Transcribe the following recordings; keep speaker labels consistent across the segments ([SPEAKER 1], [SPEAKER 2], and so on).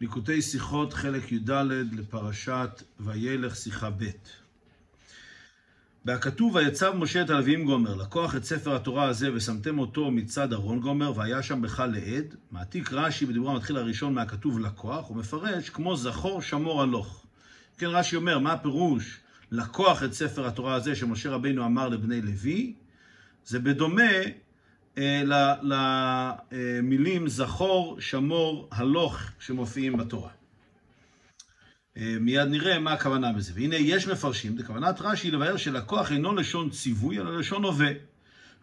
[SPEAKER 1] ליקוטי שיחות, חלק י"ד לפרשת וילך שיחה ב'. בהכתוב ויצב משה את הלוויים גומר, לקוח את ספר התורה הזה ושמתם אותו מצד ארון גומר, והיה שם בך לעד. מעתיק רש"י בדיבורה המתחיל הראשון מהכתוב לקוח, הוא מפרש כמו זכור שמור הלוך. כן, רש"י אומר, מה הפירוש לקוח את ספר התורה הזה שמשה רבינו אמר לבני לוי? זה בדומה למילים זכור, שמור, הלוך שמופיעים בתורה. אה, מיד נראה מה הכוונה בזה. והנה יש מפרשים, בכוונת רש"י לבאר שלקוח אינו לשון ציווי, אלא לשון הווה.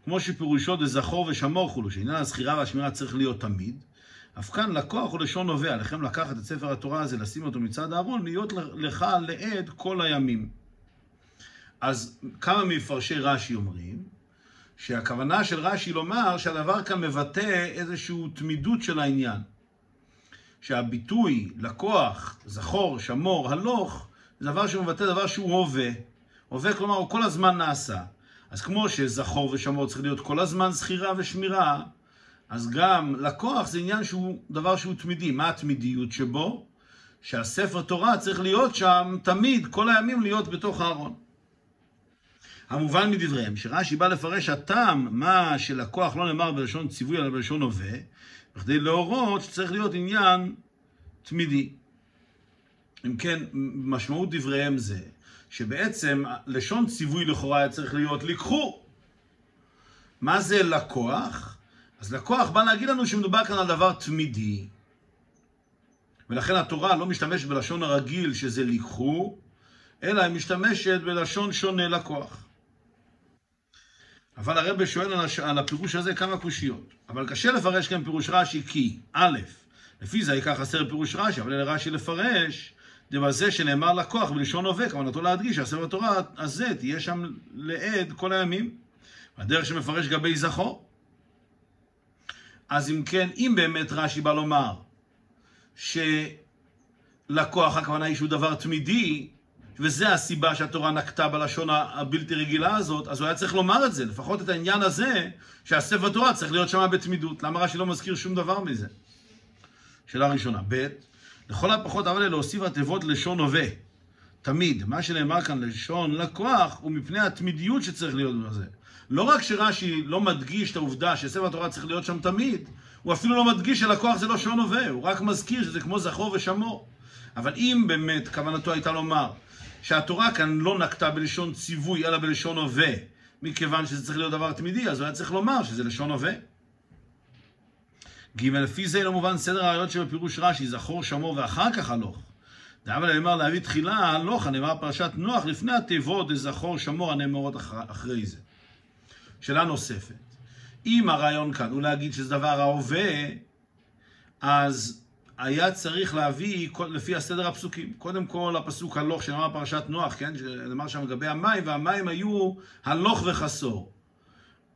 [SPEAKER 1] כמו שפירושו דזכור ושמור חולו, שעניין הזכירה והשמירה צריך להיות תמיד. אף כאן לקוח הוא לשון הווה, עליכם לקחת את ספר התורה הזה, לשים אותו מצד הארון, להיות לך לעד כל הימים. אז כמה מפרשי רש"י אומרים שהכוונה של רש"י לומר שהדבר כאן מבטא איזושהי תמידות של העניין. שהביטוי לקוח, זכור, שמור, הלוך, זה דבר שמבטא דבר שהוא הווה. הווה כלומר הוא כל הזמן נעשה. אז כמו שזכור ושמור צריך להיות כל הזמן זכירה ושמירה, אז גם לקוח זה עניין שהוא דבר שהוא תמידי. מה התמידיות שבו? שהספר תורה צריך להיות שם תמיד, כל הימים להיות בתוך הארון. המובן מדבריהם, שרש"י בא לפרש הטעם, מה שלקוח לא נאמר בלשון ציווי אלא בלשון הווה, בכדי להורות שצריך להיות עניין תמידי. אם כן, משמעות דבריהם זה שבעצם לשון ציווי לכאורה היה צריך להיות לקחו. מה זה לקוח? אז לקוח בא להגיד לנו שמדובר כאן על דבר תמידי. ולכן התורה לא משתמשת בלשון הרגיל שזה לקחו, אלא היא משתמשת בלשון שונה לקוח. אבל הרב שואל על, הש... על הפירוש הזה כמה קושיות. אבל קשה לפרש כאן פירוש רש"י כי, א', לפי זה ייקח חסר פירוש רש"י, אבל לרש"י לפרש, דבזה שנאמר לקוח בלשון הווה, כוונתו להדגיש שהספר התורה הזה תהיה שם לעד כל הימים. הדרך שמפרש גבי זכור. אז אם כן, אם באמת רש"י בא לומר שלקוח הכוונה היא שהוא דבר תמידי, וזה הסיבה שהתורה נקטה בלשון הבלתי רגילה הזאת, אז הוא היה צריך לומר את זה, לפחות את העניין הזה, שהספר תורה צריך להיות שם בתמידות. למה רש"י לא מזכיר שום דבר מזה? שאלה ראשונה. ב', לכל הפחות אבל להוסיף התיבות לשון הווה. תמיד. מה שנאמר כאן לשון לקוח, הוא מפני התמידיות שצריך להיות בזה. לא רק שרש"י לא מדגיש את העובדה שספר התורה צריך להיות שם תמיד, הוא אפילו לא מדגיש שלקוח זה לא שעון הווה, הוא רק מזכיר שזה כמו זכור ושמור. אבל אם באמת כוונתו הייתה לומר שהתורה כאן לא נקטה בלשון ציווי, אלא בלשון הווה, מכיוון שזה צריך להיות דבר תמידי, אז הוא היה צריך לומר שזה לשון הווה. ג' לפי זה לא מובן סדר הראיות שבפירוש רש"י, זכור, שמור ואחר כך הלוך. דאבל נאמר להביא תחילה הלוך, הנאמר פרשת נוח, לפני התיבות דזכור, שמור הנאמרות אחר, אחרי זה. שאלה נוספת. אם הרעיון כאן הוא להגיד שזה דבר ההווה, אז היה צריך להביא לפי הסדר הפסוקים. קודם כל הפסוק הלוך שנאמר פרשת נוח, כן? שנאמר שם לגבי המים, והמים היו הלוך וחסור.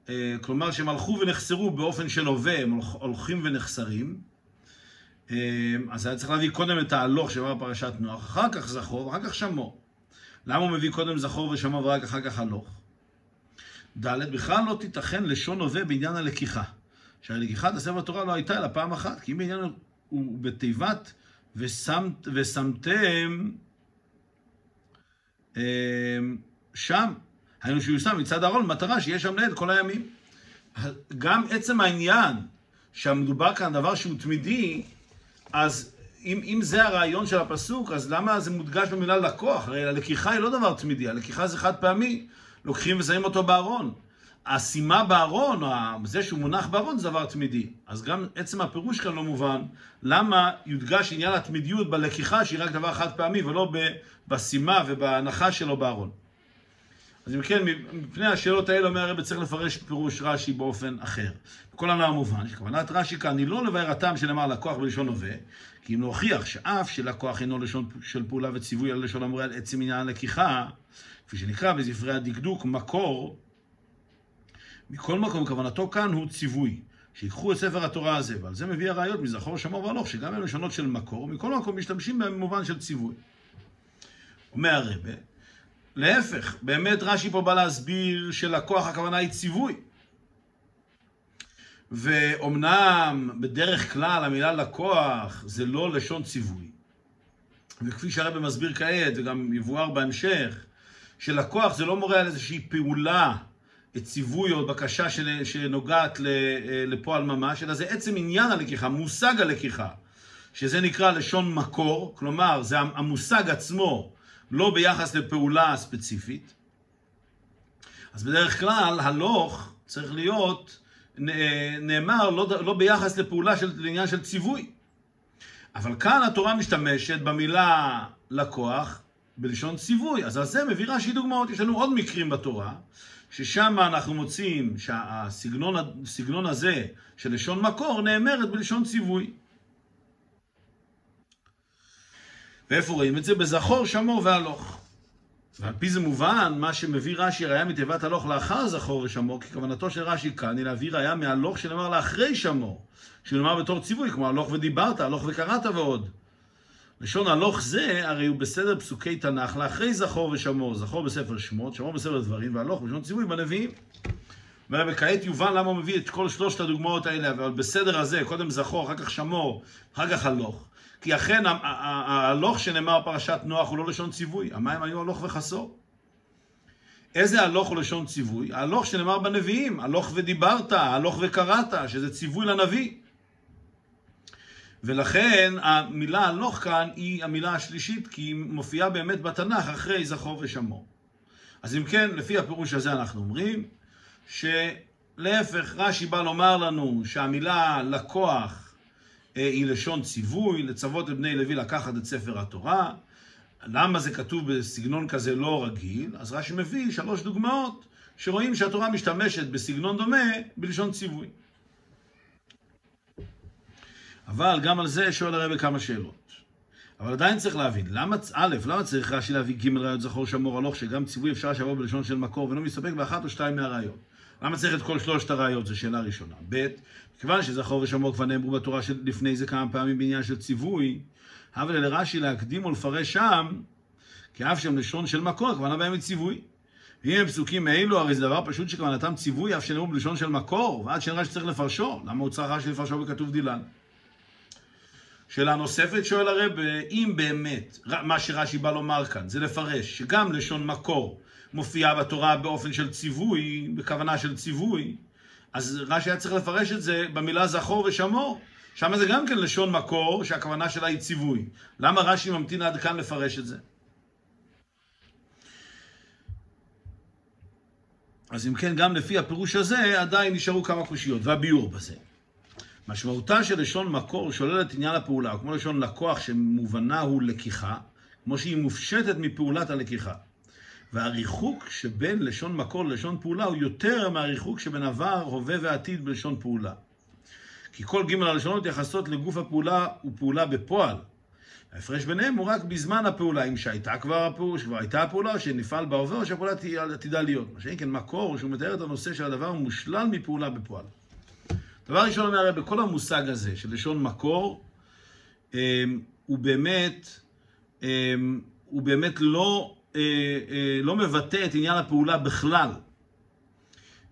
[SPEAKER 1] אה, כלומר שהם הלכו ונחסרו באופן של הווה, הם הולכים ונחסרים. אה, אז היה צריך להביא קודם את ההלוך שנאמר פרשת נוח, אחר כך זכור ואחר כך שמור. למה הוא מביא קודם זכור ושמור ורק אחר כך הלוך? ד' בכלל לא תיתכן לשון הווה בעניין הלקיחה. שהרי לקיחת הספר התורה לא הייתה אלא פעם אחת, כי אם בעניין הוא בתיבת ושמת, ושמתם אמ, שם, היינו שהוא שם מצד הארון במטרה שיהיה שם לעד כל הימים. גם עצם העניין שהמדובר כאן דבר שהוא תמידי, אז אם, אם זה הרעיון של הפסוק, אז למה זה מודגש במילה לקוח? הרי הלקיחה היא לא דבר תמידי, הלקיחה זה חד פעמי, לוקחים ושמים אותו בארון. השימה בארון, זה שהוא מונח בארון, זה דבר תמידי. אז גם עצם הפירוש כאן לא מובן, למה יודגש עניין התמידיות בלקיחה שהיא רק דבר חד פעמי, ולא בשימה ובהנחה שלו בארון. אז אם כן, מפני השאלות האלה אומר הרב צריך לפרש פירוש רש"י באופן אחר. כל הנ"ל מובן, שכוונת רש"י כאן היא לא לבאר הטעם שנאמר לקוח בלשון הווה, כי אם להוכיח שאף שלקוח אינו לשון של פעולה וציווי על לשון המורה על עצם עניין הלקיחה, כפי שנקרא בספרי הדקדוק, מקור, מכל מקום, כוונתו כאן הוא ציווי. שיקחו את ספר התורה הזה, ועל זה מביא הראיות מזכור, שמור והלוך, שגם הם לשונות של מקור, מכל מקום משתמשים בהם במובן של ציווי. אומר הרבה, להפך, באמת רש"י פה בא להסביר שלקוח הכוונה היא ציווי. ואומנם בדרך כלל המילה לקוח זה לא לשון ציווי. וכפי שהרבא מסביר כעת, וגם יבואר בהמשך, שלקוח זה לא מורה על איזושהי פעולה, ציווי או בקשה שנוגעת לפועל ממש, אלא זה עצם עניין הלקיחה, מושג הלקיחה, שזה נקרא לשון מקור, כלומר זה המושג עצמו, לא ביחס לפעולה ספציפית. אז בדרך כלל הלוך צריך להיות נאמר לא, לא ביחס לפעולה של, לעניין של ציווי. אבל כאן התורה משתמשת במילה לקוח בלשון ציווי. אז על זה מביא רש"י דוגמאות. יש לנו עוד מקרים בתורה, ששם אנחנו מוצאים שהסגנון הזה של לשון מקור נאמרת בלשון ציווי. ואיפה רואים את זה? בזכור, שמור והלוך. ועל פי זה מובן, מה שמביא רש"י ראיה מתיבת הלוך לאחר זכור ושמור, כי כוונתו של רש"י כאן היא להביא ראיה מהלוך שנאמר לאחרי שמור, שנאמר בתור ציווי, כמו הלוך ודיברת, הלוך וקראת ועוד. לשון הלוך זה, הרי הוא בסדר פסוקי תנ"ך לאחרי זכור ושמור, זכור בספר שמות, שמור בספר דברים, והלוך בשון ציווי בנביאים. וכעת יובן למה הוא מביא את כל שלושת הדוגמאות האלה, אבל בסדר הזה, קודם זכור, אחר כך שמור, אחר כך הלוך. כי אכן ההלוך שנאמר פרשת נוח הוא לא לשון ציווי, המים היו הלוך וחסור. איזה הלוך הוא לשון ציווי? ההלוך שנאמר בנביאים, הלוך ודיברת, הלוך וקראת, שזה ציווי לנביא. ולכן המילה הלוך כאן היא המילה השלישית, כי היא מופיעה באמת בתנ"ך אחרי זכור ושמור. אז אם כן, לפי הפירוש הזה אנחנו אומרים, שלהפך, רש"י בא לומר לנו שהמילה לקוח אה, היא לשון ציווי, לצוות את בני לוי לקחת את ספר התורה. למה זה כתוב בסגנון כזה לא רגיל? אז רש"י מביא שלוש דוגמאות שרואים שהתורה משתמשת בסגנון דומה בלשון ציווי. אבל גם על זה שואל הרב כמה שאלות. אבל עדיין צריך להבין, למה, א', למה צריך רש"י להביא ג' ראיות זכור שמור הלוך, שגם ציווי אפשר שיבוא בלשון של מקור ולא מסתפק באחת או שתיים מהראיות? למה צריך את כל שלושת הראיות? זו שאלה ראשונה. ב', כיוון שזכור ושמור כבר נאמרו בתורה שלפני זה כמה פעמים בעניין של ציווי, אבל לרש"י להקדים ולפרש שם, כי אף שם לשון של מקור, הכוונה בהם היא ציווי. ואם הם פסוקים אלו, הרי זה דבר פשוט שכוונתם ציווי, אף שנאמרו בלשון של מקור, ועד שנראה שצריך לפרשו. למה הוא צריך רש"י לפרשו בכתוב דילן? שאלה נוספת שואל הרב, אם באמת מה שרש"י בא לומר כאן זה לפרש שגם לשון מקור מופיעה בתורה באופן של ציווי, בכוונה של ציווי, אז רש"י היה צריך לפרש את זה במילה זכור ושמור. שם זה גם כן לשון מקור שהכוונה שלה היא ציווי. למה רש"י ממתין עד כאן לפרש את זה? אז אם כן, גם לפי הפירוש הזה, עדיין נשארו כמה קושיות, והביאור בזה. משמעותה של לשון מקור שוללת עניין הפעולה, כמו לשון לקוח שמובנה הוא לקיחה, כמו שהיא מופשטת מפעולת הלקיחה. והריחוק שבין לשון מקור ללשון פעולה הוא יותר מהריחוק שבין עבר, הווה ועתיד בלשון פעולה. כי כל ג' הלשונות מתייחסות לגוף הפעולה ופעולה בפועל. ההפרש ביניהם הוא רק בזמן הפעולה, אם שהייתה כבר הפעולה, שכבר הייתה הפעולה, שנפעל בהווה, או שהפעולה עתידה להיות. מה שאין כן מקור, שהוא מתאר את הנושא של הדבר מושלל מפעולה בפועל. דבר ראשון אומר הרי בכל המושג הזה של לשון מקור, אמ, הוא באמת, אמ, הוא באמת לא אה, אה, לא מבטא את עניין הפעולה בכלל.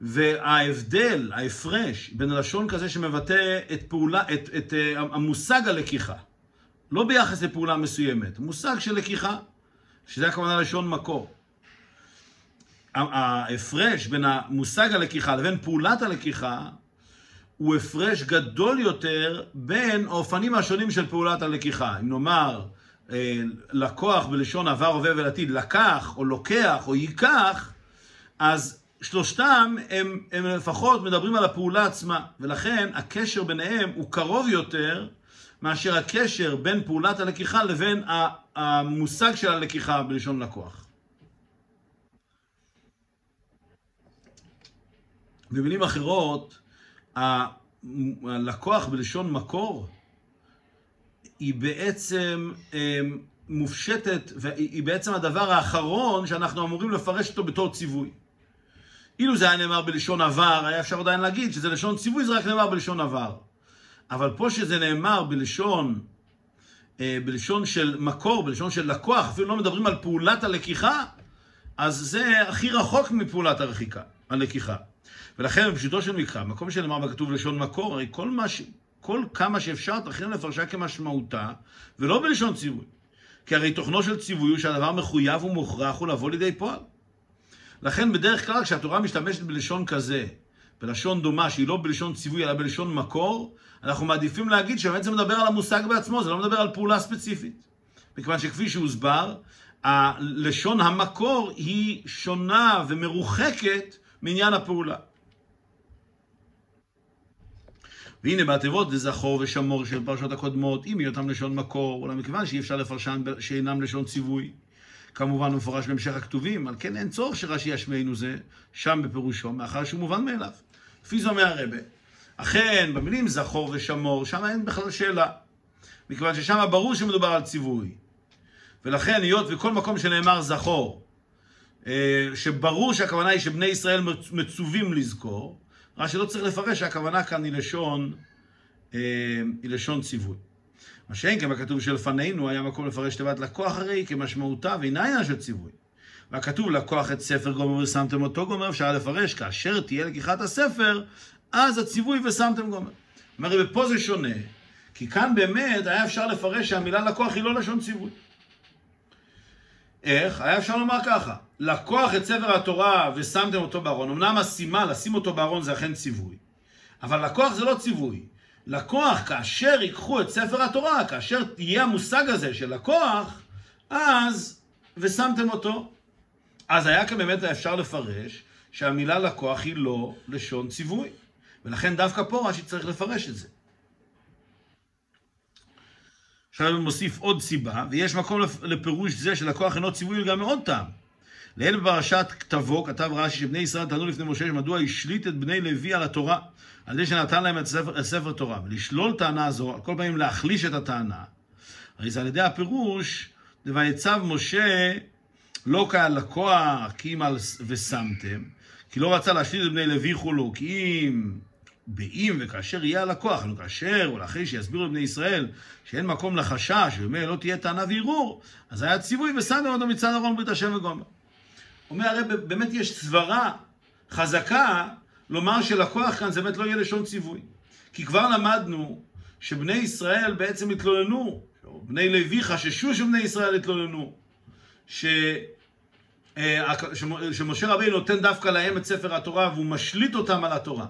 [SPEAKER 1] וההבדל, ההפרש, בין הלשון כזה שמבטא את, פעולה, את, את uh, המושג הלקיחה, לא ביחס לפעולה מסוימת, מושג של לקיחה, שזה הכוונה לשון מקור. ההפרש בין המושג הלקיחה לבין פעולת הלקיחה הוא הפרש גדול יותר בין האופנים השונים של פעולת הלקיחה. אם נאמר, אה, לקוח בלשון עבר, הווה ולעתיד, לקח או לוקח או ייקח, אז שלושתם הם, הם לפחות מדברים על הפעולה עצמה, ולכן הקשר ביניהם הוא קרוב יותר מאשר הקשר בין פעולת הלקיחה לבין המושג של הלקיחה בלשון לקוח. במילים אחרות, הלקוח בלשון מקור היא בעצם אמ, מופשטת, והיא בעצם הדבר האחרון שאנחנו אמורים לפרש אותו בתור ציווי. אילו זה היה נאמר בלשון עבר, היה אפשר עדיין להגיד שזה לשון ציווי, זה רק נאמר בלשון עבר. אבל פה שזה נאמר בלשון, אה, בלשון של מקור, בלשון של לקוח, אפילו לא מדברים על פעולת הלקיחה, אז זה הכי רחוק מפעולת הרחיקה, הלקיחה. ולכן בפשוטו של מקרא, מקום שנאמר בכתוב לשון מקור, הרי כל, מה ש... כל כמה שאפשר תכין לפרשה כמשמעותה, ולא בלשון ציווי. כי הרי תוכנו של ציווי הוא שהדבר מחויב ומוכרח הוא לבוא לידי פועל. לכן בדרך כלל כשהתורה משתמשת בלשון כזה, בלשון דומה שהיא לא בלשון ציווי אלא בלשון מקור, אנחנו מעדיפים להגיד שבעצם מדבר על המושג בעצמו, זה לא מדבר על פעולה ספציפית. מכיוון שכפי שהוסבר, לשון המקור היא שונה ומרוחקת מעניין הפעולה. והנה בתיבות זכור ושמור של פרשות הקודמות, אם היותם לשון מקור, אולם מכיוון שאי אפשר לפרשן שאינם לשון ציווי. כמובן הוא מפורש בהמשך הכתובים, על כן אין צורך שרש"י ישמענו זה שם בפירושו, מאחר שהוא מובן מאליו. לפי זה אומר הרבה. אכן, במילים זכור ושמור, שם אין בכלל שאלה. מכיוון ששם ברור שמדובר על ציווי. ולכן, היות וכל מקום שנאמר זכור, אה, שברור שהכוונה היא שבני ישראל מצווים לזכור, רק שלא צריך לפרש שהכוונה כאן היא לשון, אה, היא לשון ציווי. מה שאין כן בכתוב שלפנינו היה מקום לפרש תיבת לקוח הרי כמשמעותה ואינה עניין של ציווי. והכתוב לקוח את ספר גומר ושמתם אותו גומר, אפשר לפרש כאשר תהיה לקיחת הספר, אז הציווי ושמתם גומר. אומרת, ופה זה שונה, כי כאן באמת היה אפשר לפרש שהמילה לקוח היא לא לשון ציווי. איך? היה אפשר לומר ככה, לקוח את ספר התורה ושמתם אותו בארון, אמנם השימה, לשים אותו בארון זה אכן ציווי, אבל לקוח זה לא ציווי. לקוח, כאשר ייקחו את ספר התורה, כאשר יהיה המושג הזה של לקוח, אז, ושמתם אותו. אז היה כאן באמת אפשר לפרש שהמילה לקוח היא לא לשון ציווי. ולכן דווקא פה רש"י צריך לפרש את זה. עכשיו הוא מוסיף עוד סיבה, ויש מקום לפירוש זה שלקוח אינו ציווי גם מאוד טעם. לעיל בפרשת כתבו כתב רש"י שבני ישראל טענו לפני משה מדוע השליט את בני לוי על התורה על ידי שנתן להם את ספר, ספר תורה. ולשלול טענה זו, על כל פעמים להחליש את הטענה, הרי זה על ידי הפירוש, ויצב משה לא כהלקוח כי אם ושמתם, כי לא רצה להשליט את בני לוי כולו, כי אם באם וכאשר יהיה הלקוח, אלא כאשר, או לאחרי שיסבירו לבני ישראל שאין מקום לחשש, ובאמת לא תהיה טענה וערעור, אז היה ציווי ושמתם אותו מצד ארון ברית השם וגומר. אומר הרי באמת יש סברה חזקה לומר שלקוח כאן זה באמת לא יהיה לשון ציווי. כי כבר למדנו שבני ישראל בעצם התלוננו, בני לוי חששו שבני ישראל התלוננו, ש... אה, שמשה רבינו נותן דווקא להם את ספר התורה והוא משליט אותם על התורה.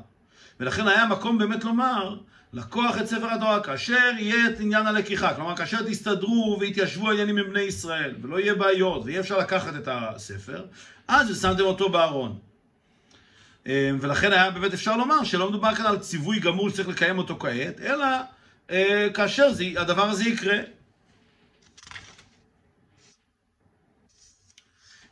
[SPEAKER 1] ולכן היה מקום באמת לומר, לקוח את ספר התורה כאשר יהיה את עניין הלקיחה. כלומר, כאשר תסתדרו ויתיישבו העניינים עם בני ישראל, ולא יהיה בעיות, ויהיה אפשר לקחת את הספר, אז שמתם אותו בארון. אה, ולכן היה באמת אפשר לומר שלא מדובר כאן על ציווי גמור שצריך לקיים אותו כעת, אלא אה, כאשר זה, הדבר הזה יקרה.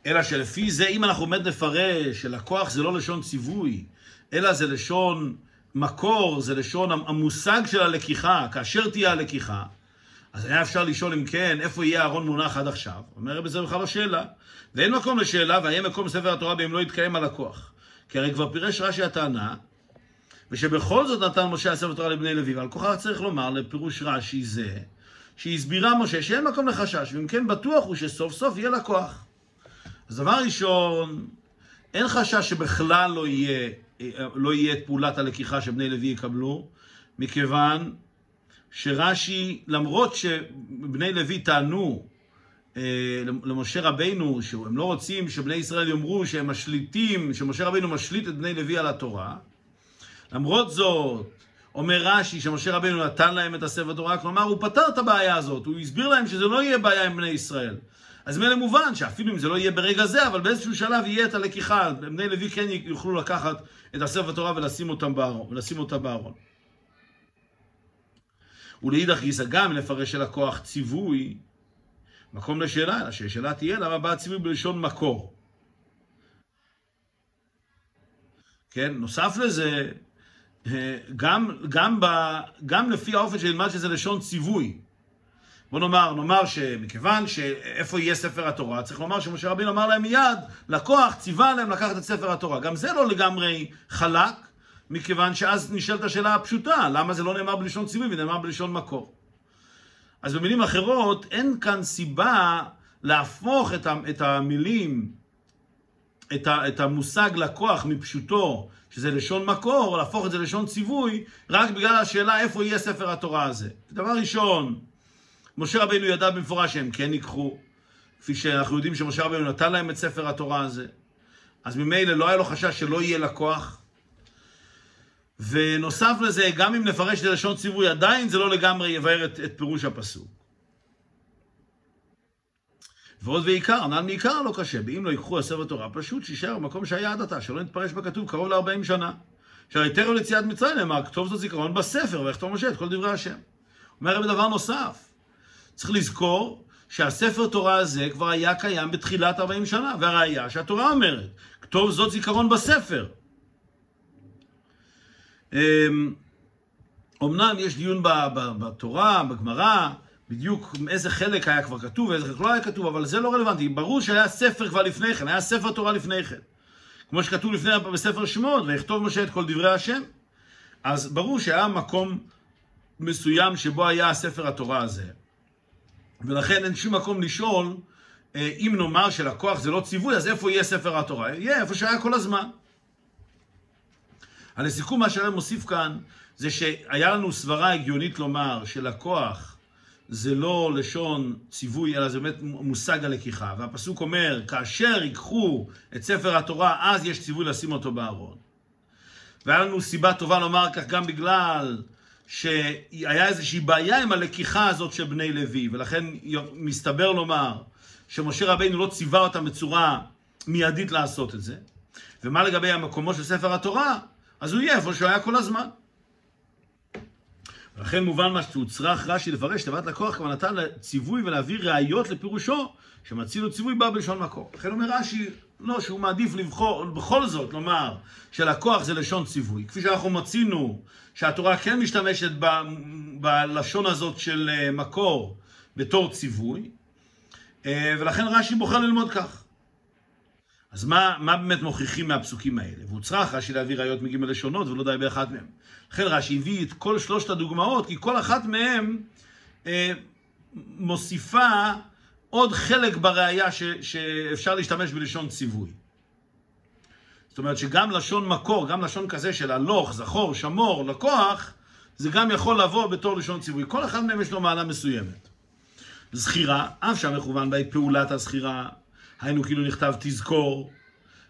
[SPEAKER 1] אלא שלפי זה, אם אנחנו באמת נפרש שלקוח זה לא לשון ציווי, אלא זה לשון מקור, זה לשון המושג של הלקיחה, כאשר תהיה הלקיחה, אז היה אפשר לשאול אם כן, איפה יהיה אהרון מונח עד עכשיו? אומר בזה בכלל לא שאלה. ואין מקום לשאלה, והיה מקום בספר התורה באם לא יתקיים הלקוח. כי הרי כבר פירש רש"י הטענה, ושבכל זאת נתן משה הספר תורה לבני לוי, ועל כוחה צריך לומר לפירוש רש"י זה, שהסבירה משה שאין מקום לחשש, ואם כן בטוח הוא שסוף סוף יהיה לקוח. אז דבר ראשון, אין חשש שבכלל לא יהיה, לא יהיה את פעולת הלקיחה שבני לוי יקבלו, מכיוון שרש"י, למרות שבני לוי טענו אה, למשה רבינו, שהם לא רוצים שבני ישראל יאמרו שהם משליטים, שמשה רבינו משליט את בני לוי על התורה. למרות זאת, אומר רש"י שמשה רבינו נתן להם את הספר תורה, כלומר הוא פתר את הבעיה הזאת, הוא הסביר להם שזה לא יהיה בעיה עם בני ישראל. אז מילא מובן שאפילו אם זה לא יהיה ברגע זה, אבל באיזשהו שלב יהיה את הלקיחה, בני לוי כן יוכלו לקחת את הספר תורה ולשים אותם בארון, ולשים אותה בארון. ולאידך גיסא גם לפרש של הכוח ציווי, מקום לשאלה, אלא שהשאלה תהיה למה בא הציווי בלשון מקור. כן, נוסף לזה, אה, גם, גם, ב, גם לפי האופן שנלמד שזה לשון ציווי. בוא נאמר, נאמר שמכיוון שאיפה יהיה ספר התורה, צריך לומר שמשה רבינו אמר להם מיד, לקוח ציווה להם לקחת את ספר התורה. גם זה לא לגמרי חלק, מכיוון שאז נשאלת השאלה הפשוטה, למה זה לא נאמר בלשון ציווי ונאמר בלשון מקור. אז במילים אחרות, אין כאן סיבה להפוך את המילים, את המושג לקוח מפשוטו, שזה לשון מקור, להפוך את זה לשון ציווי, רק בגלל השאלה איפה יהיה ספר התורה הזה. דבר ראשון, משה רבינו ידע במפורש שהם כן ייקחו, כפי שאנחנו יודעים שמשה רבינו נתן להם את ספר התורה הזה. אז ממילא לא היה לו חשש שלא יהיה לקוח. ונוסף לזה, גם אם נפרש את זה לשון ציווי, עדיין זה לא לגמרי יבאר את, את פירוש הפסוק. ועוד ועיקר, הנ"ל מעיקר לא קשה, ואם לא ייקחו הספר תורה, פשוט שישאר במקום שהיה עד עתה, שלא נתפרש בכתוב קרוב ל-40 שנה. שהרי טרם ליציאת מצרים נאמר, כתוב זאת זיכרון בספר, ויכתוב משה את כל דברי השם. אומר רבי דבר נוסף, צריך לזכור שהספר תורה הזה כבר היה קיים בתחילת 40 שנה, והראיה שהתורה אומרת, כתוב זאת זיכרון בספר. אמנם יש דיון בתורה, בגמרא, בדיוק איזה חלק היה כבר כתוב ואיזה חלק לא היה כתוב, אבל זה לא רלוונטי. ברור שהיה ספר כבר לפני כן, היה ספר תורה לפני כן. כמו שכתוב לפני בספר שמות, ויכתוב משה את כל דברי השם. אז ברור שהיה מקום מסוים שבו היה ספר התורה הזה. ולכן אין שום מקום לשאול, אה, אם נאמר שלקוח זה לא ציווי, אז איפה יהיה ספר התורה? יהיה איפה שהיה כל הזמן. על לסיכום מה שאני מוסיף כאן, זה שהיה לנו סברה הגיונית לומר שלקוח זה לא לשון ציווי, אלא זה באמת מושג הלקיחה. והפסוק אומר, כאשר ייקחו את ספר התורה, אז יש ציווי לשים אותו בארון. והיה לנו סיבה טובה לומר כך גם בגלל שהיה איזושהי בעיה עם הלקיחה הזאת של בני לוי, ולכן מסתבר לומר שמשה רבינו לא ציווה אותם בצורה מיידית לעשות את זה. ומה לגבי המקומות של ספר התורה? אז הוא יהיה איפה שהוא היה כל הזמן. ולכן מובן מה שהוצרך רש"י לפרש תיבת לקוח כוונתה לציווי ולהביא ראיות לפירושו שמציל ציווי בא בלשון מקור. לכן אומר רש"י, לא, שהוא מעדיף לבחור, בכל זאת לומר שלקוח זה לשון ציווי. כפי שאנחנו מצינו שהתורה כן משתמשת ב, בלשון הזאת של אה, מקור בתור ציווי, אה, ולכן רש"י בוחר ללמוד כך. אז מה, מה באמת מוכיחים מהפסוקים האלה? והוא צריך רש"י להביא ראיות מג' לשונות ולא די באחת מהם. לכן רש"י הביא את כל שלושת הדוגמאות, כי כל אחת מהן אה, מוסיפה עוד חלק בראייה שאפשר להשתמש בלשון ציווי. זאת אומרת שגם לשון מקור, גם לשון כזה של הלוך, זכור, שמור, לקוח, זה גם יכול לבוא בתור לשון ציווי. כל אחד מהם יש לו מעלה מסוימת. זכירה, אף שהמכוון בה היא פעולת הזכירה, היינו כאילו נכתב תזכור.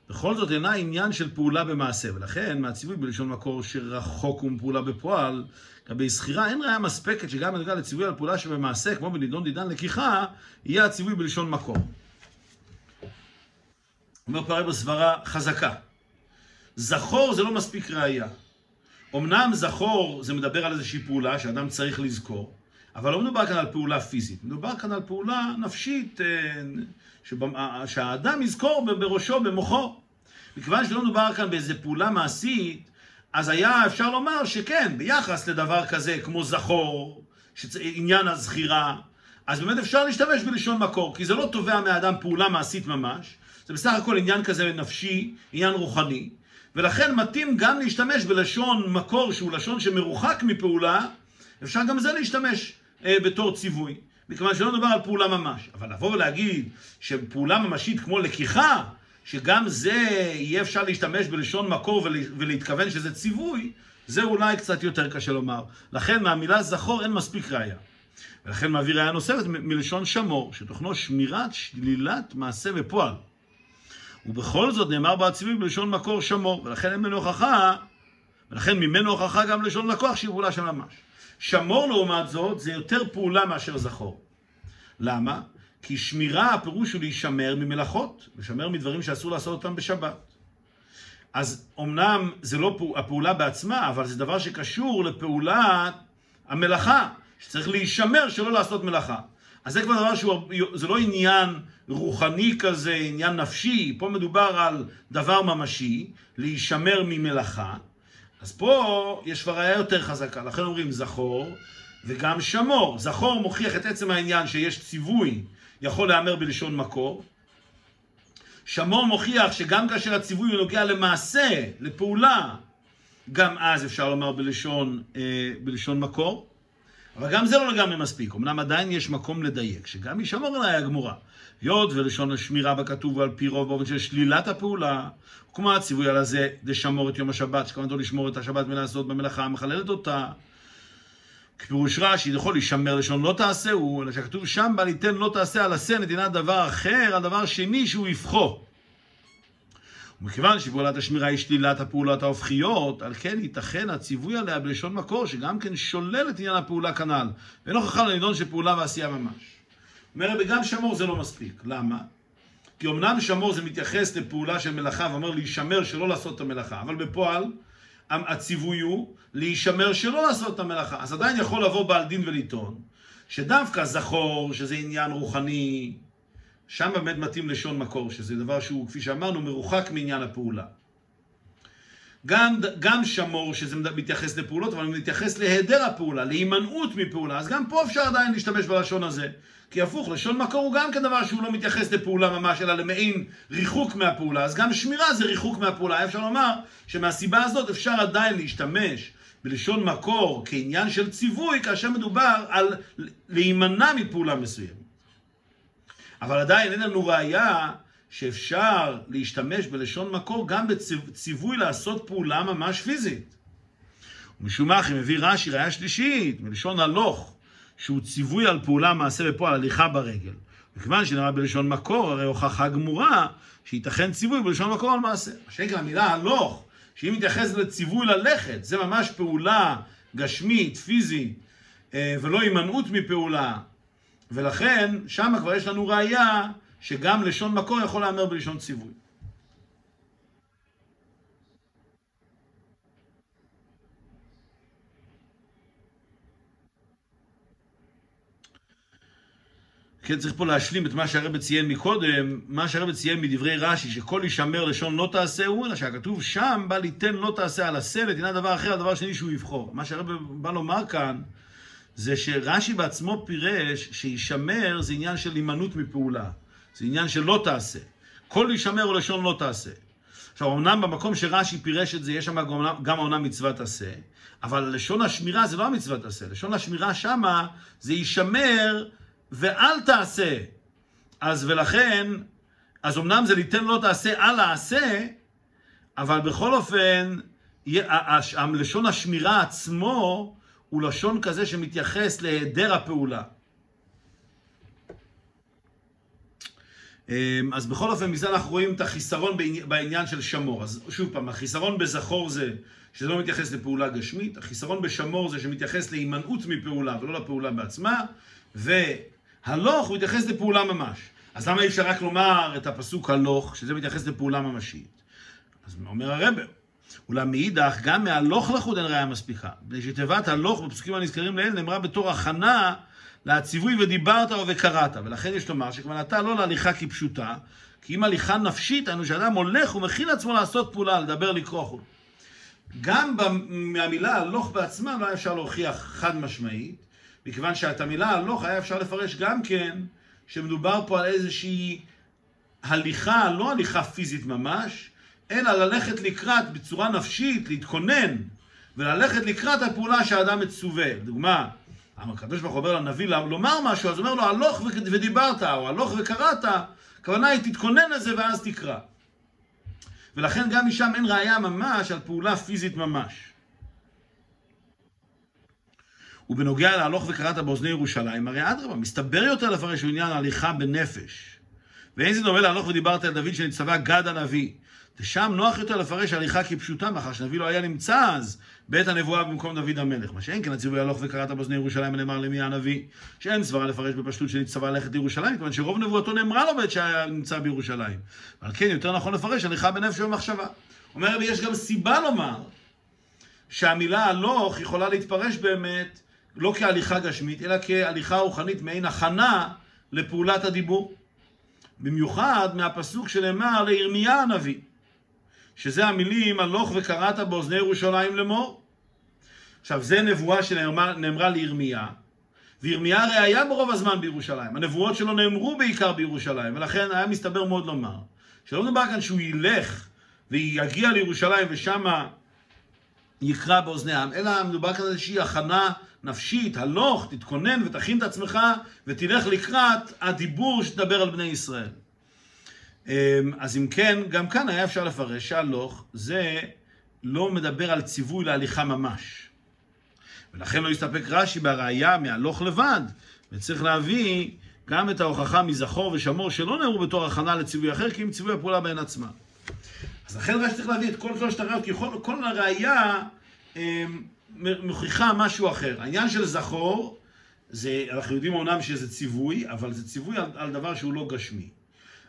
[SPEAKER 1] בכל זאת אינה עניין של פעולה במעשה, ולכן מהציווי בלשון מקור שרחוק הוא מפעולה בפועל, לגבי זכירה אין ראיה מספקת שגם בנוגע לציווי על פעולה שבמעשה, כמו בנידון דידן לקיחה, יהיה הציווי בלשון מקור. אומר פערי בסברה חזקה. זכור זה לא מספיק ראייה. אמנם זכור זה מדבר על איזושהי פעולה שאדם צריך לזכור, אבל לא מדובר כאן על פעולה פיזית, מדובר כאן על פעולה נפשית, אה, שבא, שהאדם יזכור בראשו, במוחו. מכיוון שלא מדובר כאן באיזה פעולה מעשית, אז היה אפשר לומר שכן, ביחס לדבר כזה כמו זכור, עניין הזכירה, אז באמת אפשר להשתמש בלשון מקור, כי זה לא תובע מהאדם פעולה מעשית ממש, זה בסך הכל עניין כזה נפשי, עניין רוחני, ולכן מתאים גם להשתמש בלשון מקור שהוא לשון שמרוחק מפעולה, אפשר גם זה להשתמש אה, בתור ציווי, מכיוון שלא מדובר על פעולה ממש. אבל לבוא ולהגיד שפעולה ממשית כמו לקיחה, שגם זה יהיה אפשר להשתמש בלשון מקור ולהתכוון שזה ציווי, זה אולי קצת יותר קשה לומר. לכן מהמילה זכור אין מספיק ראייה. ולכן מעביר ראייה נוספת מלשון שמור, שתוכנו שמירת שלילת מעשה בפועל. ובכל זאת נאמר בעציבי בלשון מקור שמור, ולכן אין ממנו הוכחה, ולכן ממנו הוכחה גם לשון לקוח שהיא פעולה של ממש. שמור לעומת זאת זה יותר פעולה מאשר זכור. למה? כי שמירה הפירוש הוא להישמר ממלאכות, לשמר מדברים שאסור לעשות אותם בשבת. אז אמנם זה לא הפעולה בעצמה, אבל זה דבר שקשור לפעולת המלאכה, שצריך להישמר שלא לעשות מלאכה. אז זה כבר דבר שהוא, זה לא עניין רוחני כזה, עניין נפשי, פה מדובר על דבר ממשי, להישמר ממלאכה. אז פה יש כבר ראיה יותר חזקה, לכן אומרים זכור וגם שמור. זכור מוכיח את עצם העניין שיש ציווי יכול להיאמר בלשון מקור. שמור מוכיח שגם כאשר הציווי הוא נוגע למעשה, לפעולה, גם אז אפשר לומר בלשון, אה, בלשון מקור. אבל גם זה לא לגמרי מספיק. אמנם עדיין יש מקום לדייק, שגם ישמור עליי הגמורה. היות ולשון השמירה בכתוב על פי רוב באופן של שלילת הפעולה, כמו הציווי על הזה, לשמור את יום השבת, שכוונתו לשמור את השבת מלעשות במלאכה המחללת אותה. כפירוש רש"י, יכול להישמר לשון לא תעשהו, אלא שכתוב שם בה ליתן לא תעשה על עשה נתינת דבר אחר, על דבר שני שהוא יפחו. ומכיוון שפעולת השמירה היא שלילת הפעולות ההופכיות, על כן ייתכן הציווי עליה בלשון מקור, שגם כן שולל את עניין הפעולה כנ"ל, ואינו חכם לנידון של פעולה ועשייה ממש. אומר רבי, גם שמור זה לא מספיק. למה? כי אמנם שמור זה מתייחס לפעולה של מלאכה, ואומר להישמר שלא לעשות את המלאכה, אבל בפועל הציווי הוא להישמר שלא לעשות את המלאכה. אז עדיין יכול לבוא בעל דין ולטעון, שדווקא זכור, שזה עניין רוחני, שם באמת מתאים לשון מקור, שזה דבר שהוא, כפי שאמרנו, מרוחק מעניין הפעולה. גם, גם שמור, שזה מתייחס לפעולות, אבל מתייחס להיעדר הפעולה, להימנעות מפעולה, אז גם פה אפשר עדיין להשתמש בלשון הזה. כי הפוך, לשון מקור הוא גם כן דבר שהוא לא מתייחס לפעולה ממש, אלא למעין ריחוק מהפעולה. אז גם שמירה זה ריחוק מהפעולה. אפשר לומר שמהסיבה הזאת אפשר עדיין להשתמש בלשון מקור כעניין של ציווי, כאשר מדובר על להימנע מפעולה מסוימת. אבל עדיין אין לנו ראייה שאפשר להשתמש בלשון מקור גם בציווי לעשות פעולה ממש פיזית. ומשום מה, אם מביא רש"י ראייה שלישית, מלשון הלוך, שהוא ציווי על פעולה מעשה בפועל, הליכה ברגל. מכיוון שנראה בלשון מקור, הרי הוכחה גמורה שייתכן ציווי בלשון מקור על מעשה. מה שנקרא המילה הלוך, שהיא מתייחסת לציווי ללכת, זה ממש פעולה גשמית, פיזית, אה, ולא הימנעות מפעולה. ולכן, שם כבר יש לנו ראייה שגם לשון מקור יכול להיאמר בלשון ציווי. כן, צריך פה להשלים את מה שהרבא ציין מקודם, מה שהרבא ציין מדברי רש"י, שכל יישמר לשון לא תעשה הוא, אלא שהכתוב שם בא ליתן לא תעשה על עשה ותנא דבר אחר, הדבר שני שהוא יבחור. מה שהרבא בא לומר כאן, זה שרש"י בעצמו פירש שישמר זה עניין של הימנעות מפעולה. זה עניין של לא תעשה. כל יישמר הוא לשון לא תעשה. עכשיו, אמנם במקום שרש"י פירש את זה, יש שם גם העונה מצוות עשה, אבל לשון השמירה זה לא המצוות עשה. לשון השמירה שמה זה יישמר ואל תעשה. אז ולכן, אז אמנם זה ליתן לא תעשה על העשה, אבל בכל אופן, לשון השמירה עצמו הוא לשון כזה שמתייחס להיעדר הפעולה. אמ, אז בכל אופן, מזה אנחנו רואים את החיסרון בעניין של שמור. אז שוב פעם, החיסרון בזכור זה שזה לא מתייחס לפעולה גשמית, החיסרון בשמור זה שמתייחס להימנעות מפעולה ולא לפעולה בעצמה, והלוך הוא מתייחס לפעולה ממש. אז למה אי אפשר רק לומר את הפסוק הלוך, שזה מתייחס לפעולה ממשית? אז אומר הרבר, אולם מאידך, גם מהלוך לחוד אין ראיה מספיקה. מפני שתיבת הלוך בפסוקים הנזכרים לעיל נאמרה בתור הכנה להציווי ודיברת וקראת. ולכן יש לומר שכוונתה לא להליכה כפשוטה, כי אם הליכה נפשית, היינו שאדם הולך ומכין עצמו לעשות פעולה, לדבר, לקרוא חו"ל. גם מהמילה הלוך בעצמה לא היה אפשר להוכיח חד משמעית, מכיוון שאת המילה הלוך היה אפשר לפרש גם כן, שמדובר פה על איזושהי הליכה, לא הליכה פיזית ממש, אלא ללכת לקראת בצורה נפשית, להתכונן, וללכת לקראת הפעולה שהאדם מצווה. לדוגמה, הקדוש ברוך הוא אומר לנביא לומר משהו, אז אומר לו, הלוך ודיברת, או הלוך וקראת, הכוונה היא תתכונן לזה ואז תקרא. ולכן גם משם אין ראייה ממש על פעולה פיזית ממש. ובנוגע להלוך וקראת באוזני ירושלים, הרי אדרבה, מסתבר יותר לפרש עניין ההליכה בנפש. ואין זה דומה להלוך ודיברת על דוד שנצטווה גד הנביא. ושם נוח יותר לפרש הליכה כפשוטה, מאחר שנביא לא היה נמצא אז בעת הנבואה במקום דוד המלך. מה שאין כן הציווי הלוך וקראת באוזני ירושלים ונאמר למי הנביא, שאין סברה לפרש בפשטות שנצטווה ללכת לירושלים, כיוון שרוב נבואתו נאמרה לו בעת שהיה נמצא בירושלים. אבל כן, יותר נכון לפרש הליכה בנפש ובמחשבה. אומר רבי, יש גם סיבה לומר שהמילה הלוך יכולה להתפרש באמת לא כהליכה גשמית, אלא כהליכה רוחנית, מעין הכנה לפעולת הדיבור. במיוחד מהפסוק שנאמר לירמיה הנביא. שזה המילים הלוך וקראת באוזני ירושלים לאמור. עכשיו, זה נבואה שנאמרה לירמיה, וירמיה הרי היה ברוב הזמן בירושלים. הנבואות שלו נאמרו בעיקר בירושלים, ולכן היה מסתבר מאוד לומר, שלא מדובר כאן שהוא ילך ויגיע לירושלים ושמה יקרא באוזניהם, אלא מדובר כאן איזושהי הכנה נפשית, הלוך, תתכונן ותכין את עצמך ותלך לקראת הדיבור שתדבר על בני ישראל. אמ, אז אם כן, גם כאן היה אפשר לפרש שהלוך זה לא מדבר על ציווי להליכה ממש. ולכן לא הסתפק רש"י בראייה מהלוך לבד, וצריך להביא גם את ההוכחה מזכור ושמור שלא נאמרו בתור הכנה לציווי אחר, כי אם ציווי הפעולה בהן עצמה. אז לכן רש"י צריך להביא את כל שלושת הראיות, כי כל, כל הראייה אה, מוכיחה משהו אחר. העניין של זכור, זה, אנחנו יודעים אומנם שזה ציווי, אבל זה ציווי על, על דבר שהוא לא גשמי.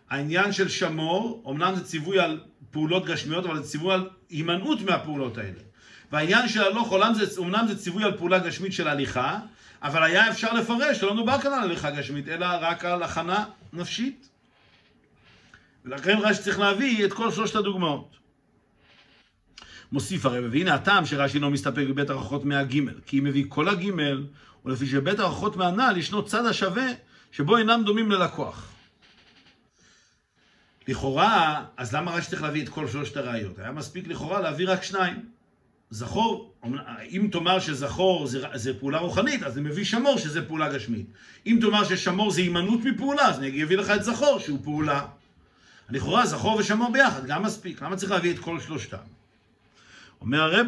[SPEAKER 1] העניין של שמור, אמנם זה ציווי על פעולות גשמיות, אבל זה ציווי על הימנעות מהפעולות האלה. והעניין של הלוך עולם זה, אמנם זה ציווי על פעולה גשמית של הליכה, אבל היה אפשר לפרש, לא מדובר כאן על הליכה גשמית, אלא רק על הכנה נפשית. ולכן רש"י צריך להביא את כל שלושת הדוגמאות. מוסיף הרב, והנה הטעם שרש"י לא מסתפק בבית ההוכחות מהגימל, כי אם מביא כל הגימל, ולפי שבית ההוכחות מהנ"ל ישנו צד השווה, שבו אינם דומים ללקוח. לכאורה, אז למה רש"י צריך להביא את כל שלושת הראיות? היה מספיק לכאורה להביא רק שניים. זכור, אם תאמר שזכור זה, זה פעולה רוחנית, אז אני מביא שמור שזה פעולה גשמית. אם תאמר ששמור זה הימנעות מפעולה, אז אני אביא לך את זכור שהוא פעולה. לכאורה זכור ושמור ביחד, גם מספיק. למה צריך להביא את כל שלושתם? אומר הרב,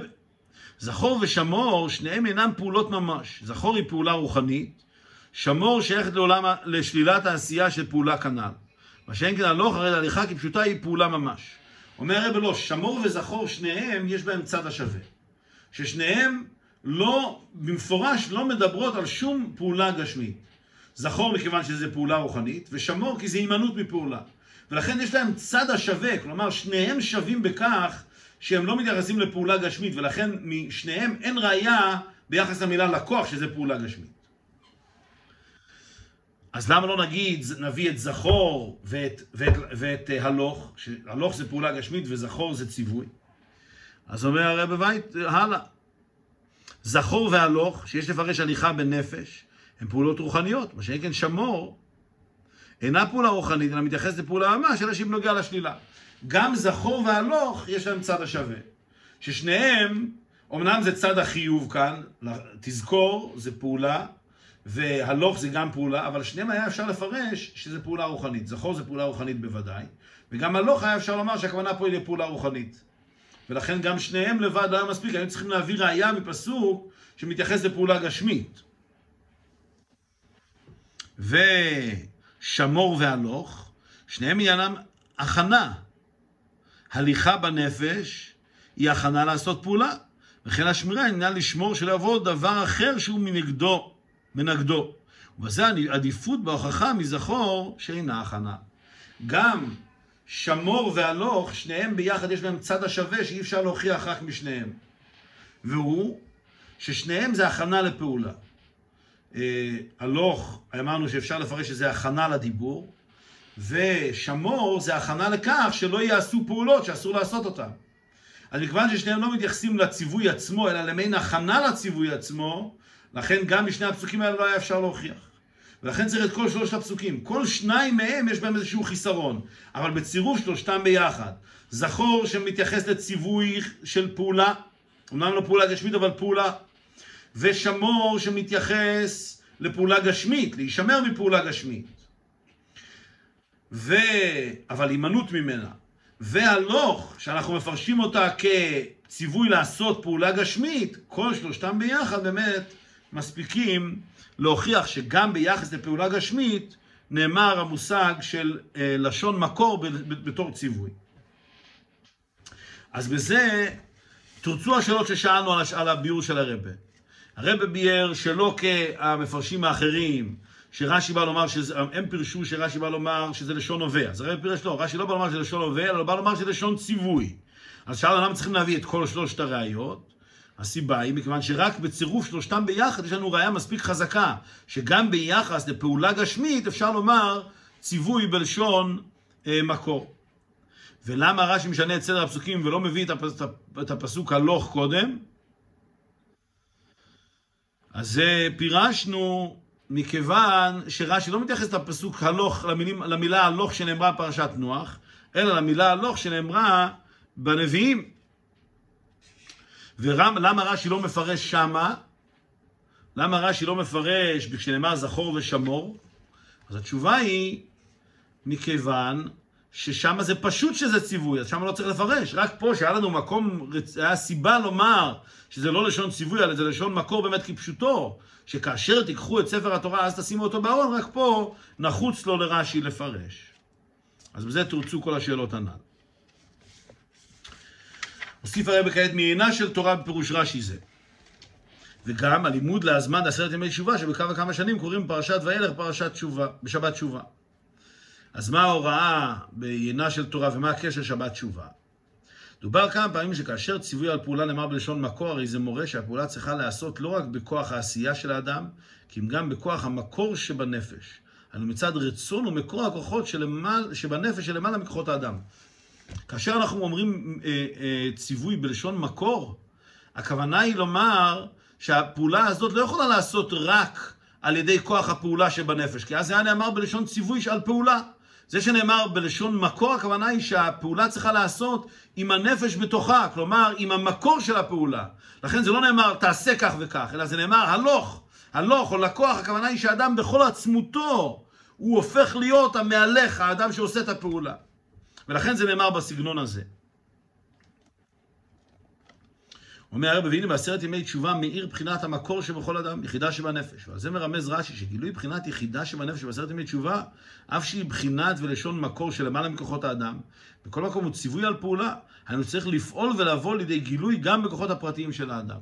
[SPEAKER 1] זכור ושמור, שניהם אינם פעולות ממש. זכור היא פעולה רוחנית, שמור שייכת לעולם, לשלילת העשייה של פעולה כנ"ל. מה שאין כן הלוך הרי להליכה כפשוטה היא פעולה ממש. אומר הרב לא, שמור וזכור שניהם יש בהם צד השווה. ששניהם לא, במפורש לא מדברות על שום פעולה גשמית. זכור מכיוון שזה פעולה רוחנית, ושמור כי זה הימנעות מפעולה. ולכן יש להם צד השווה, כלומר שניהם שווים בכך שהם לא מתייחסים לפעולה גשמית, ולכן משניהם אין ראייה ביחס למילה לקוח שזה פעולה גשמית. אז למה לא נגיד, נביא את זכור ואת, ואת, ואת אה, הלוך, שהלוך זה פעולה גשמית וזכור זה ציווי? אז אומר הרב בבית, הלאה. זכור והלוך, שיש לפרש הליכה בנפש, הן פעולות רוחניות. מה שאין כן שמור, אינה פעולה רוחנית, אלא מתייחס לפעולה ממש, אלא שהיא בנוגע לשלילה. גם זכור והלוך, יש להם צד השווה. ששניהם, אמנם זה צד החיוב כאן, תזכור, זה פעולה, והלוך זה גם פעולה, אבל שניהם היה אפשר לפרש שזה פעולה רוחנית. זכור זה פעולה רוחנית בוודאי, וגם הלוך היה אפשר לומר שהכוונה פה היא לפעולה רוחנית. ולכן גם שניהם לבד לא היה מספיק, היינו צריכים להביא ראייה מפסוק שמתייחס לפעולה גשמית. ושמור והלוך, שניהם עניינם הכנה. הליכה בנפש היא הכנה לעשות פעולה. וכן השמירה עניין לשמור שלא יבוא דבר אחר שהוא מנגדו. מנגדו. ובזה עדיפות בהוכחה מזכור שאינה הכנה. גם שמור והלוך, שניהם ביחד יש להם צד השווה שאי אפשר להוכיח רק משניהם. והוא ששניהם זה הכנה לפעולה. אה, הלוך, אמרנו שאפשר לפרש שזה הכנה לדיבור, ושמור זה הכנה לכך שלא יעשו פעולות שאסור לעשות אותן. אז מכיוון ששניהם לא מתייחסים לציווי עצמו, אלא למין הכנה לציווי עצמו, לכן גם משני הפסוקים האלה לא היה אפשר להוכיח. ולכן צריך את כל שלושת הפסוקים. כל שניים מהם יש בהם איזשהו חיסרון, אבל בצירוף שלושתם ביחד. זכור שמתייחס לציווי של פעולה, אומנם לא פעולה גשמית אבל פעולה, ושמור שמתייחס לפעולה גשמית, להישמר מפעולה גשמית. ו... אבל הימנעות ממנה. והלוך, שאנחנו מפרשים אותה כציווי לעשות פעולה גשמית, כל שלושתם ביחד באמת מספיקים להוכיח שגם ביחס לפעולה גשמית נאמר המושג של אה, לשון מקור בתור ציווי. אז בזה תרצו השאלות ששאלנו על, על הביאור של הרבה. הרבה ביאר שלא כהמפרשים האחרים, שרש"י בא לומר, הם פירשו שרש"י בא לומר שזה לשון הווה. אז הרבה פירש לא, רש"י לא בא לומר שזה לשון הווה, אלא בא לומר שזה לשון ציווי. אז שאלנו למה צריכים להביא את כל שלושת הראיות? הסיבה היא מכיוון שרק בצירוף שלושתם ביחד יש לנו ראייה מספיק חזקה, שגם ביחס לפעולה גשמית אפשר לומר ציווי בלשון אה, מקור. ולמה רש"י משנה את סדר הפסוקים ולא מביא את, הפס, את הפסוק הלוך קודם? אז פירשנו מכיוון שרש"י לא מתייחס לפסוק הלוך, למילים, למילה הלוך שנאמרה בפרשת נוח, אלא למילה הלוך שנאמרה בנביאים. ולמה רש"י לא מפרש שמה? למה רש"י לא מפרש כשנאמר זכור ושמור? אז התשובה היא, מכיוון ששם זה פשוט שזה ציווי, אז שם לא צריך לפרש. רק פה, שהיה לנו מקום, היה סיבה לומר שזה לא לשון ציווי, אלא זה לשון מקור באמת כפשוטו, שכאשר תיקחו את ספר התורה, אז תשימו אותו בארון, רק פה נחוץ לו לרש"י לפרש. אז בזה תורצו כל השאלות הנ"ל. הוסיף הרב כעת מעינה של תורה בפירוש רש"י זה. וגם הלימוד להזמן עשרת ימי תשובה, שבכמה וכמה שנים קוראים פרשת וילך פרשת תשובה, בשבת תשובה. אז מה ההוראה בעינה של תורה ומה הקשר שבת תשובה? דובר כמה פעמים שכאשר ציווי על פעולה נאמר בלשון מקור, הרי זה מורה שהפעולה צריכה להיעשות לא רק בכוח העשייה של האדם, כי אם גם בכוח המקור שבנפש. אנו מצד רצון ומקור הכוחות שלמעל, שבנפש שלמעלה מכוחות האדם. כאשר אנחנו אומרים אה, אה, ציווי בלשון מקור, הכוונה היא לומר שהפעולה הזאת לא יכולה לעשות רק על ידי כוח הפעולה שבנפש, כי אז זה היה נאמר בלשון ציווי על פעולה. זה שנאמר בלשון מקור, הכוונה היא שהפעולה צריכה לעשות עם הנפש בתוכה, כלומר עם המקור של הפעולה. לכן זה לא נאמר תעשה כך וכך, אלא זה נאמר הלוך, הלוך או לקוח, הכוונה היא שאדם בכל עצמותו, הוא הופך להיות המהלך, האדם שעושה את הפעולה. ולכן זה נאמר בסגנון הזה. אומר הרב, והנה בעשרת ימי תשובה מאיר בחינת המקור שבכל אדם, יחידה שבנפש. ועל זה מרמז רש"י, שגילוי בחינת יחידה שבנפש בעשרת ימי תשובה, אף שהיא בחינת ולשון מקור של למעלה מכוחות האדם, בכל מקום הוא ציווי על פעולה, היינו צריך לפעול ולבוא לידי גילוי גם בכוחות הפרטיים של האדם.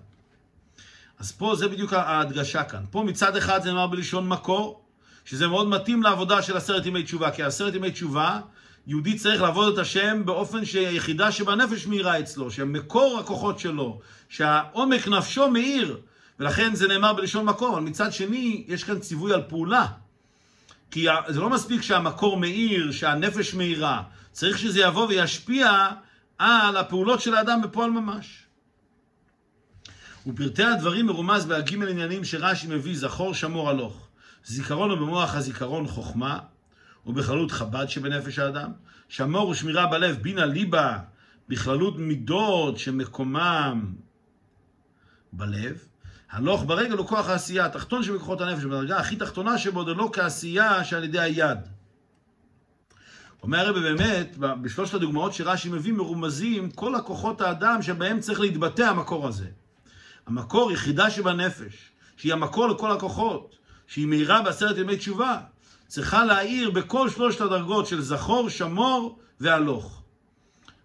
[SPEAKER 1] אז פה זה בדיוק ההדגשה כאן. פה מצד אחד זה נאמר בלשון מקור, שזה מאוד מתאים לעבודה של עשרת ימי תשובה, כי עשרת ימי תשובה יהודי צריך לעבוד את השם באופן שהיחידה שבנפש מאירה אצלו, שמקור הכוחות שלו, שהעומק נפשו מאיר, ולכן זה נאמר בלשון מקור, אבל מצד שני יש כאן ציווי על פעולה. כי זה לא מספיק שהמקור מאיר, שהנפש מאירה, צריך שזה יבוא וישפיע על הפעולות של האדם בפועל ממש. ופרטי הדברים מרומז בהגימל עניינים שרש"י מביא זכור שמור הלוך. זיכרון הוא במוח הזיכרון חוכמה, ובכללות חב"ד שבנפש האדם. שמור ושמירה בלב, בינה ליבה, בכללות מידות שמקומם בלב. הלוך ברגל הוא כוח העשייה התחתון שבכוחות הנפש, בדרגה הכי תחתונה שבו זה לא כעשייה שעל ידי היד. אומר הרב באמת, בשלושת הדוגמאות שרש"י מביא מרומזים כל הכוחות האדם שבהם צריך להתבטא המקור הזה. המקור יחידה שבנפש, שהיא המקור לכל הכוחות, שהיא מהירה בעשרת ימי תשובה, צריכה להאיר בכל שלושת הדרגות של זכור, שמור והלוך.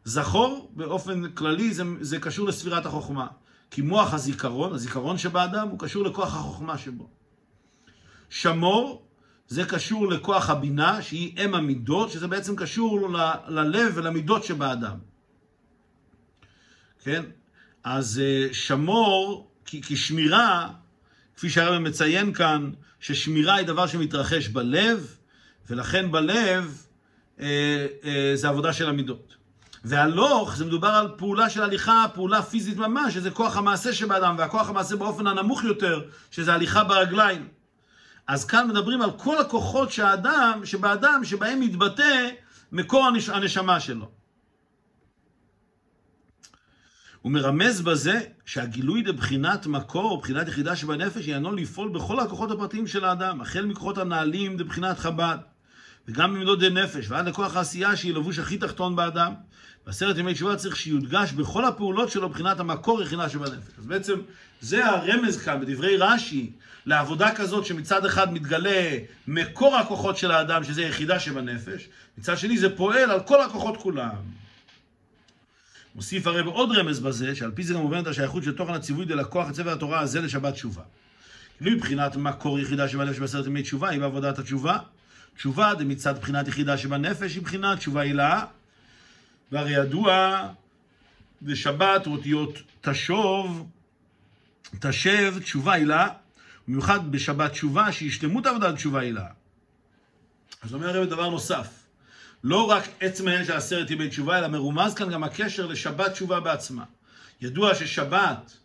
[SPEAKER 1] זכור, באופן כללי, זה, זה קשור לספירת החוכמה. כי מוח הזיכרון, הזיכרון שבאדם, הוא קשור לכוח החוכמה שבו. שמור, זה קשור לכוח הבינה, שהיא אם המידות, שזה בעצם קשור ל, ללב ולמידות שבאדם. כן? אז אה, שמור, כי, כי שמירה, כפי שהרבא מציין כאן, ששמירה היא דבר שמתרחש בלב, ולכן בלב אה, אה, זה עבודה של המידות. והלוך, זה מדובר על פעולה של הליכה, פעולה פיזית ממש, שזה כוח המעשה שבאדם, והכוח המעשה באופן הנמוך יותר, שזה הליכה ברגליים. אז כאן מדברים על כל הכוחות שהאדם, שבאדם, שבהם מתבטא מקור הנשמה שלו. הוא מרמז בזה שהגילוי לבחינת מקור, בחינת יחידה שבנפש, יענו לפעול בכל הכוחות הפרטיים של האדם, החל מכוחות הנעלים לבחינת חב"ד, וגם במידות נפש, ועד לכוח העשייה שהיא לבוש הכי תחתון באדם. בעשרת ימי תשובה צריך שיודגש בכל הפעולות שלו בחינת המקור יחידה שבנפש. אז בעצם זה הרמז כאן בדברי רש"י לעבודה כזאת שמצד אחד מתגלה מקור הכוחות של האדם, שזה יחידה שבנפש, מצד שני זה פועל על כל הכוחות כולם. מוסיף הרב עוד רמז בזה, שעל פי זה גם מובנת השייכות של תוכן הציווי דלקוח את ספר התורה הזה לשבת תשובה. כאילו מבחינת מקור יחידה שבנפש בעשרת ימי תשובה, היא בעבודת התשובה. תשובה זה מצד בחינת יחידה שבנפש, היא בחינת תשובה הילאה. והרי ידוע, בשבת אותיות תשוב, תשב, תשובה הילאה, במיוחד בשבת תשובה, שהיא שלמות עבודת תשובה הילאה. אז אומר הרב דבר נוסף. לא רק עצם העניין של עשרת ימי תשובה, אלא מרומז כאן גם הקשר לשבת תשובה בעצמה. ידוע ששבת,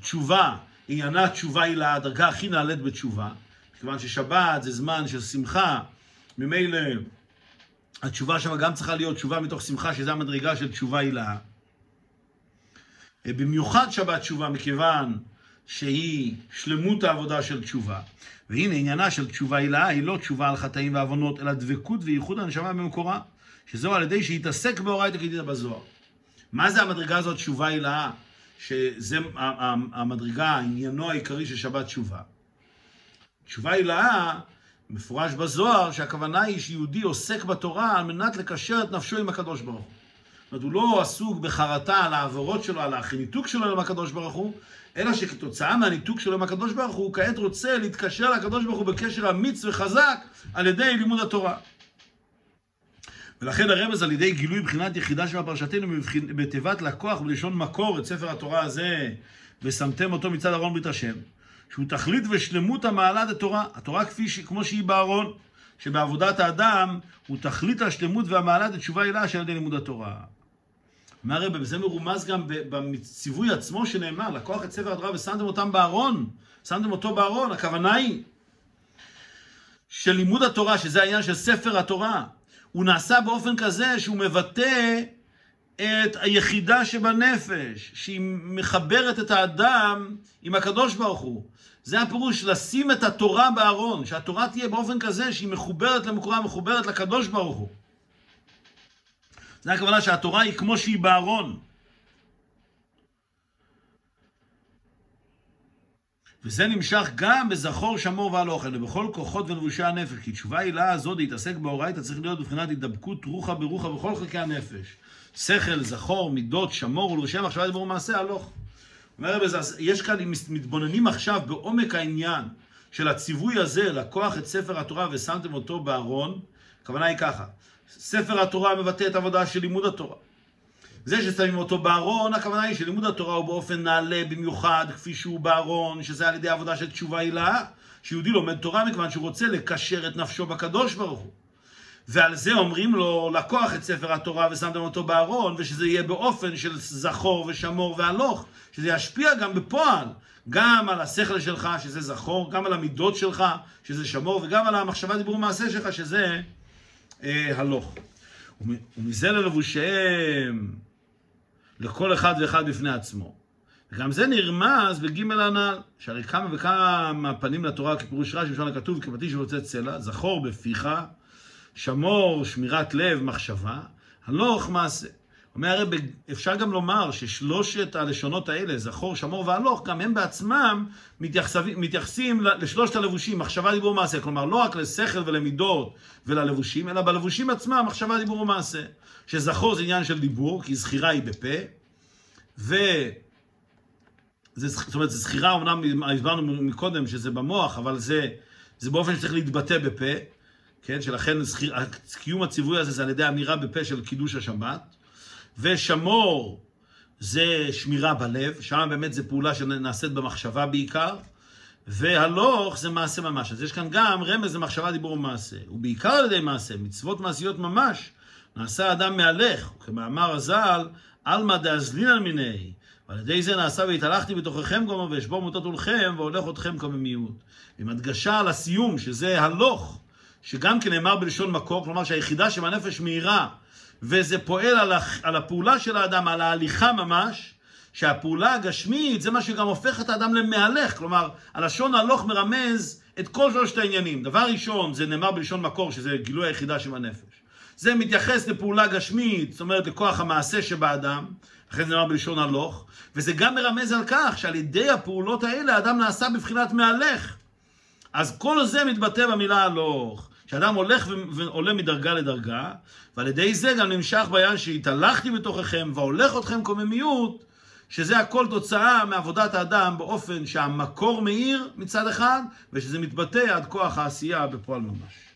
[SPEAKER 1] תשובה, עניינה תשובה היא לדרגה הכי נעלית בתשובה, כיוון ששבת זה זמן של שמחה, ממילא התשובה שם גם צריכה להיות תשובה מתוך שמחה, שזו המדרגה של תשובה הילאה. אה, במיוחד שבת תשובה, מכיוון שהיא שלמות העבודה של תשובה. והנה עניינה של תשובה הילאה היא לא תשובה על חטאים ועוונות, אלא דבקות וייחוד הנשמה במקורה, שזהו על ידי שיתעסק באורייתא כדאית בזוהר. מה זה המדרגה הזאת תשובה הילאה? שזה המדרגה, עניינו העיקרי של שבת תשובה. תשובה הילאה, מפורש בזוהר, שהכוונה היא שיהודי עוסק בתורה על מנת לקשר את נפשו עם הקדוש ברוך הוא. זאת אומרת, הוא לא עסוק בחרטה על העברות שלו, על הניתוק שלו עם הקדוש ברוך הוא, אלא שכתוצאה מהניתוק שלו עם הקדוש ברוך הוא, הוא כעת רוצה להתקשר לקדוש ברוך הוא בקשר אמיץ וחזק על ידי לימוד התורה. ולכן הרמז על ידי גילוי בחינת יחידה של הפרשתנו בתיבת לקוח בלשון מקור את ספר התורה הזה ושמתם אותו מצד ארון ברית השם שהוא תכלית ושלמות המעלה דתורה התורה כפי. כמו שהיא בארון שבעבודת האדם הוא תכלית השלמות והמעלה דתשובה הילה שעל ידי לימוד התורה. אומר הרב, זה מרומז גם בציווי עצמו שנאמר, לקוח את ספר התורה ושמתם אותם בארון, שמתם אותו בארון, הכוונה היא של לימוד התורה, שזה העניין של ספר התורה, הוא נעשה באופן כזה שהוא מבטא את היחידה שבנפש, שהיא מחברת את האדם עם הקדוש ברוך הוא. זה הפירוש, לשים את התורה בארון, שהתורה תהיה באופן כזה שהיא מחוברת למקורה, מחוברת לקדוש ברוך הוא. זה הכוונה שהתורה היא כמו שהיא בארון. וזה נמשך גם בזכור, שמור ועל אוכל, ובכל כוחות ולבושי הנפש. כי תשובה העילה הזאת להתעסק באורייתא צריך להיות בבחינת הידבקות רוחה ברוחה בכל חלקי הנפש. שכל, זכור, מידות, שמור ולבושי מחשבה דיבור מעשה, הלוך. אומר רבי יש כאן, אם מתבוננים עכשיו בעומק העניין של הציווי הזה, לקוח את ספר התורה ושמתם אותו בארון, הכוונה היא ככה, ספר התורה מבטא את העבודה של לימוד התורה. זה ששמים אותו בארון, הכוונה היא שלימוד התורה הוא באופן נעלה במיוחד, כפי שהוא בארון, שזה על ידי עבודה של תשובה הילה, שיהודי לומד תורה מכיוון שהוא רוצה לקשר את נפשו בקדוש ברוך הוא. ועל זה אומרים לו, לקוח את ספר התורה ושמתם אותו בארון, ושזה יהיה באופן של זכור ושמור והלוך, שזה ישפיע גם בפועל, גם על השכל שלך, שזה זכור, גם על המידות שלך, שזה שמור, וגם על המחשבה, דיבור ומעשה שלך, שזה הלוך. ומזה ללבושיהם לכל אחד ואחד בפני עצמו. וגם זה נרמז בג' הנ"ל, שהרי כמה וכמה פנים לתורה כפירוש רש"י, בשביל הכתוב, כפטיש ורוצה צלע, זכור בפיך, שמור שמירת לב, מחשבה, הלוך מעשה. אומר הרי אפשר גם לומר ששלושת הלשונות האלה, זכור, שמור והלוך, גם הם בעצמם מתייחסים, מתייחסים לשלושת הלבושים, מחשבה, דיבור, מעשה. כלומר, לא רק לשכל ולמידות וללבושים, אלא בלבושים עצמם, מחשבה, דיבור ומעשה. שזכור זה עניין של דיבור, כי זכירה היא בפה, ו... זה, זאת אומרת, זכירה, אמנם הסברנו מקודם שזה במוח, אבל זה, זה באופן שצריך להתבטא בפה, כן? שלכן זכיר, קיום הציווי הזה זה על ידי אמירה בפה של קידוש השבת. ושמור זה שמירה בלב, שם באמת זו פעולה שנעשית במחשבה בעיקר. והלוך זה מעשה ממש. אז יש כאן גם רמז למחשבה, דיבור ומעשה. ובעיקר על ידי מעשה, מצוות מעשיות ממש, נעשה אדם מהלך, וכמאמר הז"ל, עלמא דאזלינן מיני. ועל ידי זה נעשה והתהלכתי בתוככם גומר ואשבור מוטות עולכם והולך אתכם כממיעוט. עם הדגשה על הסיום, שזה הלוך, שגם כן נאמר בלשון מקור, כלומר שהיחידה שבנפש מהירה, וזה פועל על, על הפעולה של האדם, על ההליכה ממש, שהפעולה הגשמית זה מה שגם הופך את האדם למהלך, כלומר, הלשון הלוך מרמז את כל שלושת העניינים. דבר ראשון, זה נאמר בלשון מקור, שזה גילוי היחידה שבנפש. זה מתייחס לפעולה גשמית, זאת אומרת לכוח המעשה שבאדם, אחרי זה נאמר בלשון הלוך, וזה גם מרמז על כך שעל ידי הפעולות האלה האדם נעשה בבחינת מהלך. אז כל זה מתבטא במילה הלוך. שאדם הולך ועולה מדרגה לדרגה, ועל ידי זה גם נמשך בעניין שהתהלכתי בתוככם והולך אתכם קוממיות, שזה הכל תוצאה מעבודת האדם באופן שהמקור מאיר מצד אחד, ושזה מתבטא עד כוח העשייה בפועל ממש.